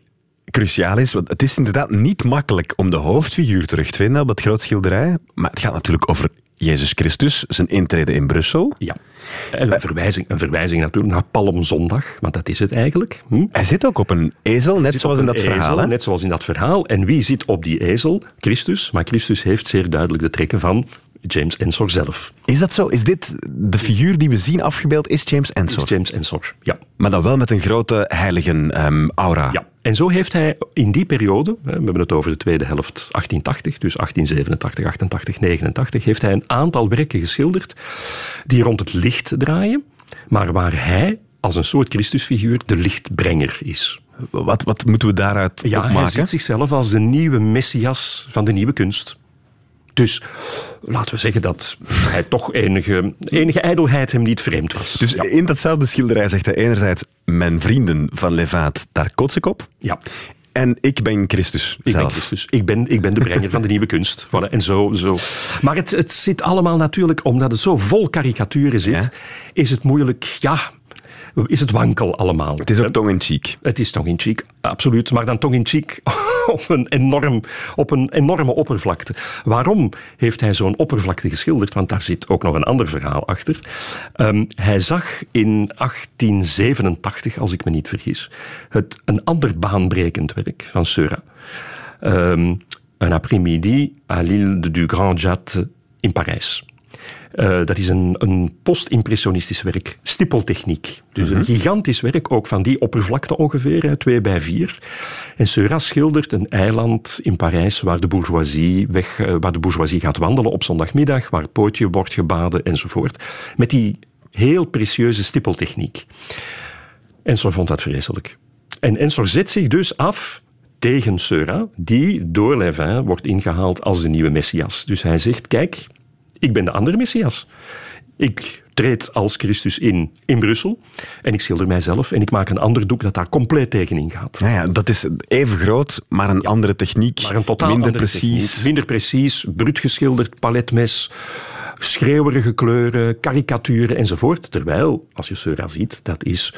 cruciaal is, want het is inderdaad niet makkelijk om de hoofdfiguur terug te vinden op dat groot schilderij. Maar het gaat natuurlijk over Jezus Christus, zijn intrede in Brussel. Ja. En Een verwijzing, een verwijzing natuurlijk naar Palmzondag, want dat is het eigenlijk. Hm? Hij zit ook op een ezel, net zoals in dat verhaal. hè? Net zoals in dat verhaal. En wie zit op die ezel? Christus. Maar Christus heeft zeer duidelijk de trekken van James Ensor zelf. Is dat zo? Is dit de figuur die we zien afgebeeld? Is James Is Ensor? James Ensor, ja. Maar dan wel met een grote heilige ehm, aura. Ja, en zo heeft hij in die periode, we hebben het over de tweede helft 1880, dus 1887, 88, 89, heeft hij een aantal werken geschilderd die rond het licht draaien, maar waar hij als een soort Christusfiguur de lichtbrenger is. Wat, wat moeten we daaruit Ja, hij ziet zichzelf als de nieuwe messias van de nieuwe kunst. Dus laten we zeggen dat hij toch enige, enige ijdelheid hem niet vreemd was. Dus ja. in datzelfde schilderij zegt hij enerzijds mijn vrienden van Levaat, daar kots ik op. ja. En ik ben Christus Ik ben zelf. Christus. Ik ben, ik ben de brenger van de nieuwe kunst. Voilà, en zo, zo. Maar het, het zit allemaal natuurlijk, omdat het zo vol karikaturen zit, Ja. is het moeilijk, ja, is het wankel allemaal. Het is ook tong in cheek. Het is tong in cheek, absoluut. Maar dan tong in cheek <laughs> op een, enorm, op een enorme oppervlakte. Waarom heeft hij zo'n oppervlakte geschilderd? Want daar zit ook nog een ander verhaal achter. Ehm, hij zag in 1887, als ik me niet vergis, het, een ander baanbrekend werk van Seurat. Ehm, een après-midi à l'île de du Grand Jet in Parijs. Eh, dat is een, een post-impressionistisch werk, stippeltechniek. Dus een gigantisch werk, ook van die oppervlakte ongeveer, hè, 2 bij 4. En Seurat schildert een eiland in Parijs waar de bourgeoisie, weg, eh, waar de bourgeoisie gaat wandelen op zondagmiddag, waar pootje wordt gebaden enzovoort. Met die heel precieuze stippeltechniek. Ensor vond dat vreselijk. En Ensor zet zich dus af tegen Seurat, die door Levin wordt ingehaald als de nieuwe Messias. Dus hij zegt, kijk, ik ben de andere Messias. Ik treed als Christus in in Brussel en ik schilder mijzelf en ik maak een ander doek dat daar compleet tegenin gaat. Ja, ja, dat is even groot, maar een andere techniek. Maar een totaal minder andere precies. techniek. Minder precies, bruut geschilderd, paletmes, schreeuwerige kleuren, karikaturen enzovoort. Terwijl, als je Seurat ziet, dat is,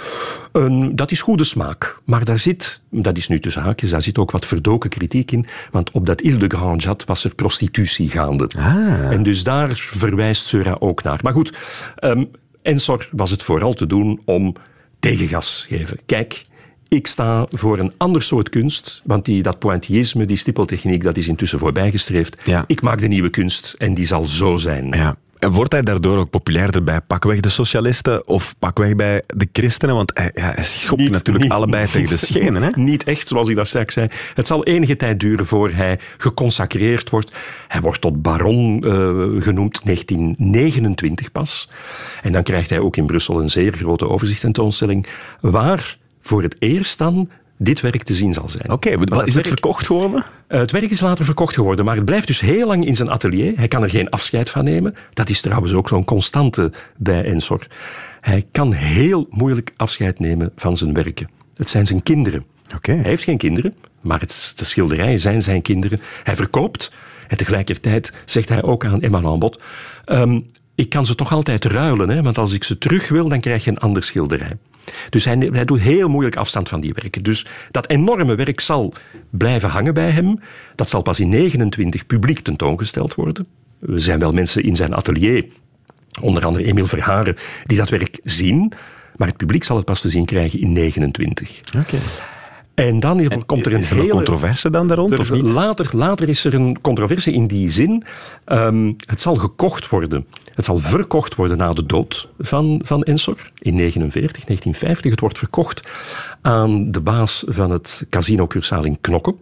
een, dat is goede smaak. Maar daar zit, dat is nu tussen haakjes, daar zit ook wat verdoken kritiek in. Want op dat Ile de Grand Jat was er prostitutie gaande. Ah. En dus daar verwijst Seurat ook naar. Maar goed, ehm Ensor was het vooral te doen om tegengas te geven. Kijk, ik sta voor een ander soort kunst, want die, dat pointillisme, die stippeltechniek, dat is intussen voorbijgestreefd. Ja. Ik maak de nieuwe kunst en die zal zo zijn. Ja. En wordt hij daardoor ook populairder bij pakweg de socialisten of pakweg bij de christenen? Want hij, ja, hij schopt Niet- natuurlijk niet- allebei tegen de schenen. Hè? <laughs> Niet echt, zoals ik daar straks zei. Het zal enige tijd duren voor hij geconsacreerd wordt. Hij wordt tot baron eh, genoemd, 1929 pas. En dan krijgt hij ook in Brussel een zeer grote overzichtstentoonstelling, waar voor het eerst dan dit werk te zien zal zijn. Oké, is het werk- verkocht geworden? Eh, het werk is later verkocht geworden, maar het blijft dus heel lang in zijn atelier. Hij kan er geen afscheid van nemen. Dat is trouwens ook zo'n constante bij Ensor. Hij kan heel moeilijk afscheid nemen van zijn werken. Het zijn zijn kinderen. Oké. Hij heeft geen kinderen, maar het, de schilderijen zijn zijn kinderen. Hij verkoopt en tegelijkertijd zegt hij ook aan Emma Lambot... ehm, ik kan ze toch altijd ruilen, hè, want als ik ze terug wil, dan krijg je een ander schilderij. Dus hij, doet heel moeilijk afstand van die werken. Dus dat enorme werk zal blijven hangen bij hem. Dat zal pas in 29 publiek tentoongesteld worden. Er zijn wel mensen in zijn atelier, onder andere Emil Verharen, die dat werk zien. Maar het publiek zal het pas te zien krijgen in 29. Oké. En dan komt er een Is er hele... controverse dan daar rond, Er- of niet? Later, later is er een controverse in die zin. Ehm, het zal gekocht worden. Het zal verkocht worden na de dood van, van Ensor in 1949, 1950. Het wordt verkocht aan de baas van het Casino Cursaal in Knokke.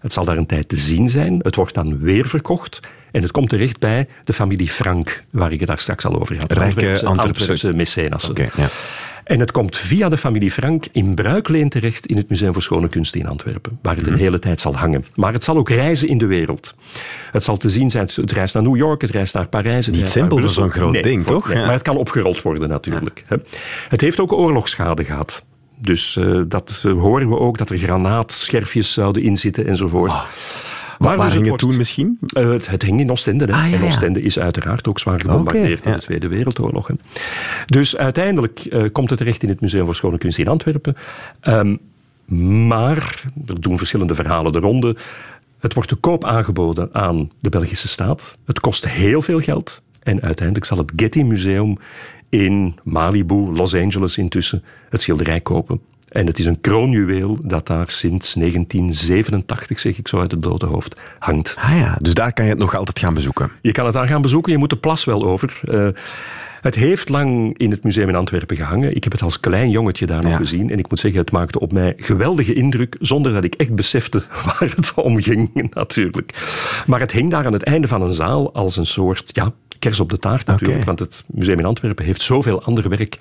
Het zal daar een tijd te zien zijn. Het wordt dan weer verkocht. En het komt terecht bij de familie Frank, waar ik het daar straks al over had. Rijke Antwerpse- mecenassen. Oké, ja. En het komt via de familie Frank in bruikleen terecht in het Museum voor Schone Kunsten in Antwerpen, waar het Mhm. een hele tijd zal hangen. Maar het zal ook reizen in de wereld. Het zal te zien zijn, het reist naar New York, het reist naar Parijs. Het Niet simpel voor zo'n groot Nee, ding, voor- toch? nee, Ja. Maar het kan opgerold worden natuurlijk. Het heeft ook oorlogsschade gehad. Dus eh, dat horen we ook, dat er granaatscherfjes zouden inzitten enzovoort. Maar Waar dus ging het toen misschien? eh, het, het hing in Oostende. hè. Ah, ja, En. Oostende is uiteraard ook zwaar gebombardeerd in de Tweede Wereldoorlog. Hè. Dus uiteindelijk eh, komt het terecht in het Museum voor Schone Kunst in Antwerpen. Ehm, maar, er doen verschillende verhalen de ronde. Het wordt te koop aangeboden aan de Belgische staat. Het kost heel veel geld. En uiteindelijk zal het Getty Museum in Malibu, Los Angeles intussen, het schilderij kopen. En het is een kroonjuweel dat daar sinds 1987, zeg ik zo uit het blote hoofd, hangt. Ah ja, dus daar kan je het nog altijd gaan bezoeken. Je kan het daar gaan bezoeken, je moet de plas wel over. Eh, het heeft lang in het museum in Antwerpen gehangen. Ik heb het als klein jongetje daar nog Ja. gezien. En ik moet zeggen, het maakte op mij geweldige indruk, zonder dat ik echt besefte <laughs> waar het om ging, <laughs> natuurlijk. Maar het hing daar aan het einde van een zaal als een soort ja, kers op de taart, natuurlijk. Want het museum in Antwerpen heeft zoveel ander werk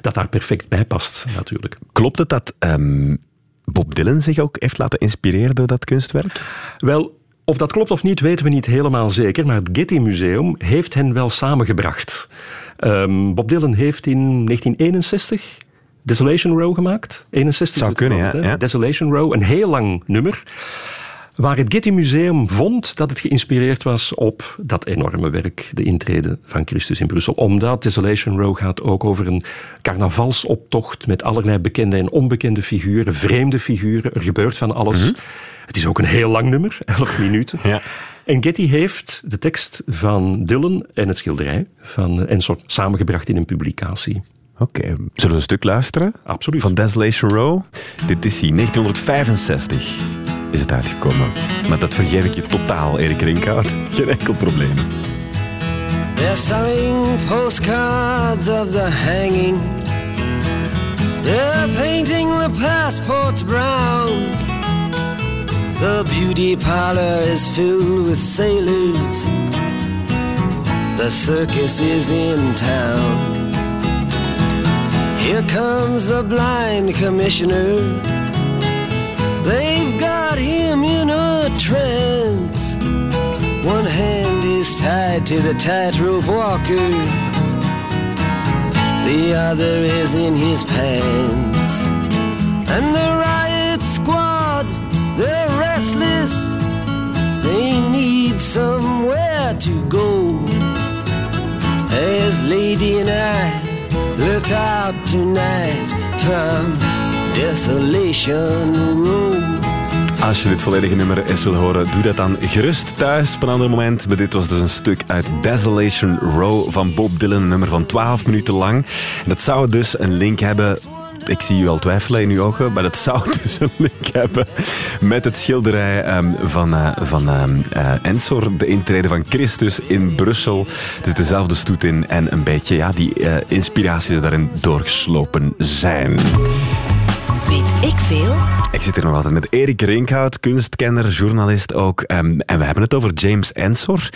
dat daar perfect bij past, natuurlijk. Klopt het dat ehm, Bob Dylan zich ook heeft laten inspireren door dat kunstwerk? Wel, of dat klopt of niet, weten we niet helemaal zeker. Maar het Getty Museum heeft hen wel samengebracht. Ehm, Bob Dylan heeft in 1961 Desolation Row gemaakt. 61 Zou kunnen, ja. Desolation Row, een heel lang nummer. Waar het Getty Museum vond dat het geïnspireerd was op dat enorme werk, de intrede van Christus in Brussel. Omdat Desolation Row gaat ook over een carnavalsoptocht met allerlei bekende en onbekende figuren, vreemde figuren. Er gebeurt van alles. Het is ook een heel lang nummer, <laughs> 11 minuten. Ja. En Getty heeft de tekst van Dylan en het schilderij van Ensor samengebracht in een publicatie. Oké, zullen we een stuk luisteren? Absoluut. Van Desolation Row. Dit is hij, 1965 is het uitgekomen. Maar dat vergeef ik je totaal, Erik Rinkhout. <laughs> Geen enkel probleem. They're selling postcards of the hanging. They're painting the passports brown. The beauty parlor is filled with sailors. The circus is in town. Here comes the blind commissioner. They've got him in a trance. One hand is tied to the tightrope walker, the other is in his pants. And the riot squad, somewhere to go. As Lady and I look out tonight from Desolation Road. Als je dit volledige nummer eens wil horen, doe dat dan gerust thuis op een ander moment. Maar dit was dus een stuk uit Desolation Row van Bob Dylan, een nummer van 12 minuten lang. En dat zou dus een link hebben. Ik zie u al twijfelen in uw ogen, maar dat zou dus een link hebben met het schilderij ehm, van, eh, van ehm, eh, Ensor, de intrede van Christus in Brussel. Het is dezelfde stoet in en een beetje ja, die eh, inspiraties die daarin doorgeslopen zijn. Weet ik veel? Ik zit hier nog altijd met Erik Rinkhout, kunstkenner, journalist ook. Ehm, en we hebben het over James Ensor.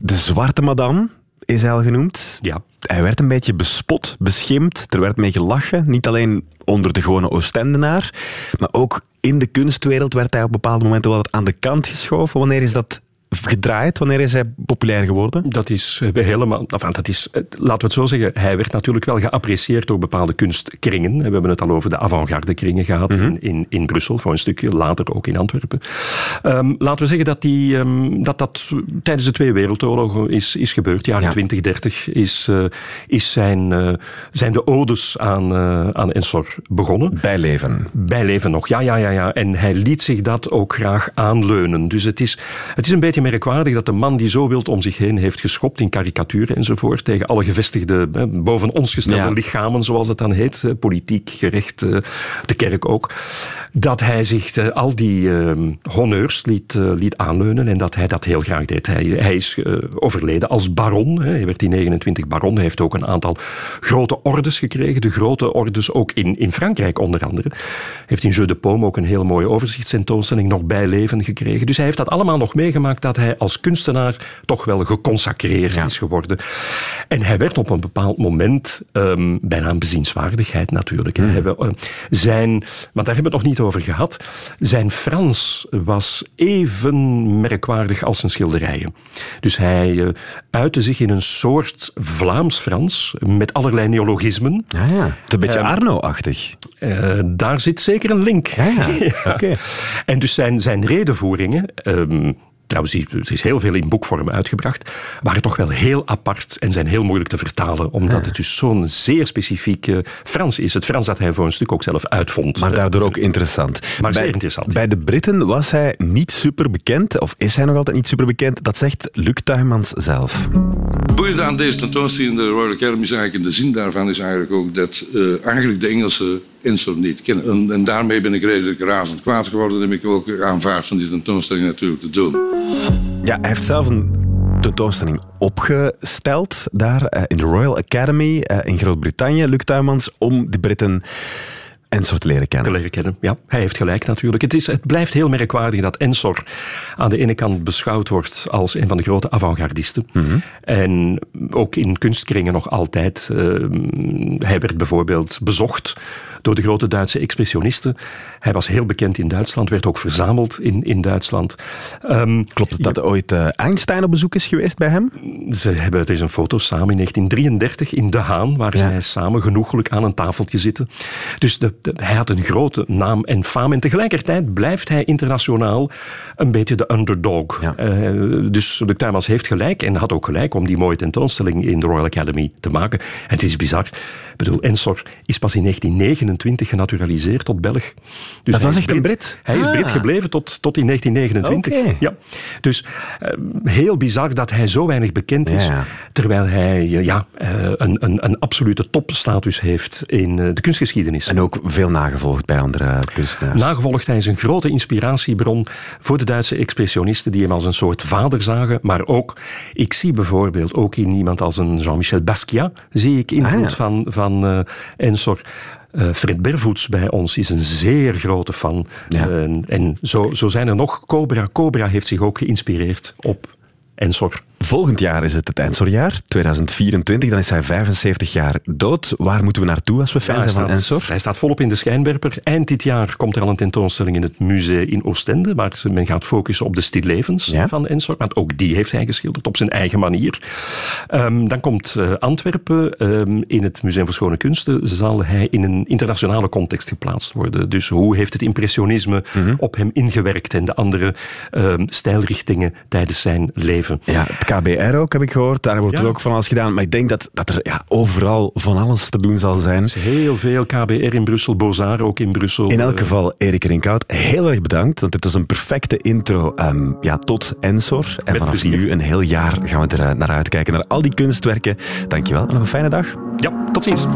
De Zwarte Madame is hij al genoemd. Ja. Hij werd een beetje bespot, beschimpt. Er werd mee gelachen. Niet alleen onder de gewone Oostendenaar, maar ook in de kunstwereld werd hij op bepaalde momenten wel wat aan de kant geschoven. Wanneer is dat gedraaid? Wanneer is hij populair geworden? Dat is eh, helemaal. Enfin, dat is, eh, laten we het zo zeggen. Hij werd natuurlijk wel geapprecieerd door bepaalde kunstkringen. We hebben het al over de avant-garde kringen gehad in, in, in Brussel, voor een stukje. Later ook in Antwerpen. Ehm, laten we zeggen dat, die, ehm, dat dat tijdens de twee wereldoorlogen is, is gebeurd. Jaren Ja. 20, 30 is, eh, is zijn, zijn de odes aan, aan Ensor begonnen. Bijleven. Bijleven nog, ja, ja, ja, ja. En hij liet zich dat ook graag aanleunen. Dus het is, het is een beetje merkwaardig dat de man die zo wild om zich heen heeft geschopt in karikaturen enzovoort, tegen alle gevestigde, hè, boven ons gestelde Ja. lichamen, zoals het dan heet, eh, politiek, gerecht, eh, de kerk ook, dat hij zich eh, al die eh, honneurs liet, eh, liet aanleunen en dat hij dat heel graag deed. Hij, hij is eh, overleden als baron. Hè. Hij werd in 29 baron. Hij heeft ook een aantal grote ordes gekregen. De grote ordes ook in, in Frankrijk onder andere. Hij heeft in Jeu de Paume ook een heel mooie overzichtstentoonstelling nog bij leven gekregen. Dus hij heeft dat allemaal nog meegemaakt dat hij als kunstenaar toch wel geconsacreerd Ja. is geworden. En hij werd op een bepaald moment ehm, bijna een bezienswaardigheid natuurlijk. hè. Hij we- eh, zijn, maar daar hebben we het nog niet over gehad. Zijn Frans was even merkwaardig als zijn schilderijen. Dus hij eh, uitte zich in een soort Vlaams-Frans met allerlei neologismen. Ja, ja. Het is een beetje Ehm, Arno-achtig. Eh, daar zit zeker een link. Ja. <laughs> En dus zijn, zijn redenvoeringen, ehm, trouwens, er is heel veel in boekvorm uitgebracht, waren toch wel heel apart en zijn heel moeilijk te vertalen, omdat het dus zo'n zeer specifiek eh, Frans is. Het Frans dat hij voor een stuk ook zelf uitvond. Maar daardoor ook interessant. Maar zeer bij, interessant. Bij de Britten was hij niet super bekend, of is hij nog altijd niet super bekend. Dat zegt Luc Tuymans zelf. Het boeiende aan deze tentoonstelling in de Royal Academy is eigenlijk, en de zin daarvan is eigenlijk ook dat eh, eigenlijk de Engelse Ensor niet kennen. En, en daarmee ben ik redelijk razend kwaad geworden en heb ik ook aanvaard van die tentoonstelling natuurlijk te doen. Ja, hij heeft zelf een tentoonstelling opgesteld daar eh, in de Royal Academy eh, in Groot-Brittannië, Luc Tuymans, om de Britten en soort leren te kennen. leren kennen. Ja, hij heeft gelijk natuurlijk. Het, is, het blijft heel merkwaardig dat Ensor aan de ene kant beschouwd wordt als een van de grote avant-gardisten. En ook in kunstkringen nog altijd. eh, hij werd bijvoorbeeld bezocht door de grote Duitse expressionisten. Hij was heel bekend in Duitsland, werd ook verzameld in, in Duitsland. Ehm, Klopt het dat ooit eh, Einstein op bezoek is geweest bij hem? ze hebben, er is een foto samen in 1933 in De Haan, waar Ja. zij samen genoeglijk aan een tafeltje zitten. Dus de, de- hij had een grote naam en faam. En tegelijkertijd blijft hij internationaal een beetje de underdog. Ja. Eh, dus Luc Tuymans heeft gelijk en had ook gelijk om die mooie tentoonstelling in de Royal Academy te maken. En het is bizar. Ik bedoel, Ensor is pas in 1929 genaturaliseerd tot Belg. Dus Dat hij was is echt een Brit? Hij is Ah. Brit gebleven tot, tot in 1929. Oké. Ja. Dus eh, heel bizar dat hij zo weinig bekend is, Ja. terwijl hij eh, ja, eh, een, een, een absolute topstatus heeft in de kunstgeschiedenis. En ook veel nagevolgd bij andere kunstenaars. Nagevolgd, hij is een grote inspiratiebron voor de Duitse expressionisten die hem als een soort vader zagen. Maar ook, ik zie bijvoorbeeld ook in iemand als een Jean-Michel Basquiat, zie ik invloed Ah, ja. van, van Ensor. Eh, Fred Bervoets bij ons is een zeer grote fan. Ja. Eh, en zo, zo zijn er nog. Cobra. Cobra heeft zich ook geïnspireerd op Ensor. Volgend jaar is het het Ensorjaar, 2024. Dan is hij 75 jaar dood. Waar moeten we naartoe als we fan Ja, zijn van Ensor? hij staat volop in de schijnwerper. Eind dit jaar komt er al een tentoonstelling in het museum in Oostende, waar men gaat focussen op de stillevens Ja. van Ensor, want ook die heeft hij geschilderd op zijn eigen manier. Ehm, dan komt eh, Antwerpen. Ehm, in het Museum voor Schone Kunsten zal hij in een internationale context geplaatst worden. Dus hoe heeft het impressionisme Mhm. op hem ingewerkt en de andere ehm, stijlrichtingen tijdens zijn leven? Ja, KBR ook, heb ik gehoord. Daar wordt Ja. er ook van alles gedaan. Maar ik denk dat, dat er ja, overal van alles te doen zal zijn. Heel veel KBR in Brussel, Beaux-Arts ook in Brussel. In elk Eh, geval, Erik Rinkhout, heel erg bedankt. Want dit was een perfecte intro ehm, ja, tot Ensor. En Met vanaf plezier. nu, een heel jaar, gaan we er eh, naar uitkijken. Naar al die kunstwerken. Dankjewel en nog een fijne dag. Ja, tot ziens.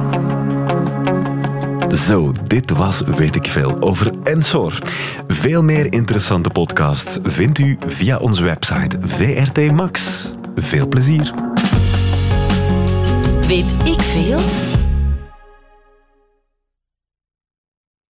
Zo, dit was Weet ik Veel over Ensor. Veel meer interessante podcasts vindt u via onze website VRT Max. Veel plezier. Weet ik veel?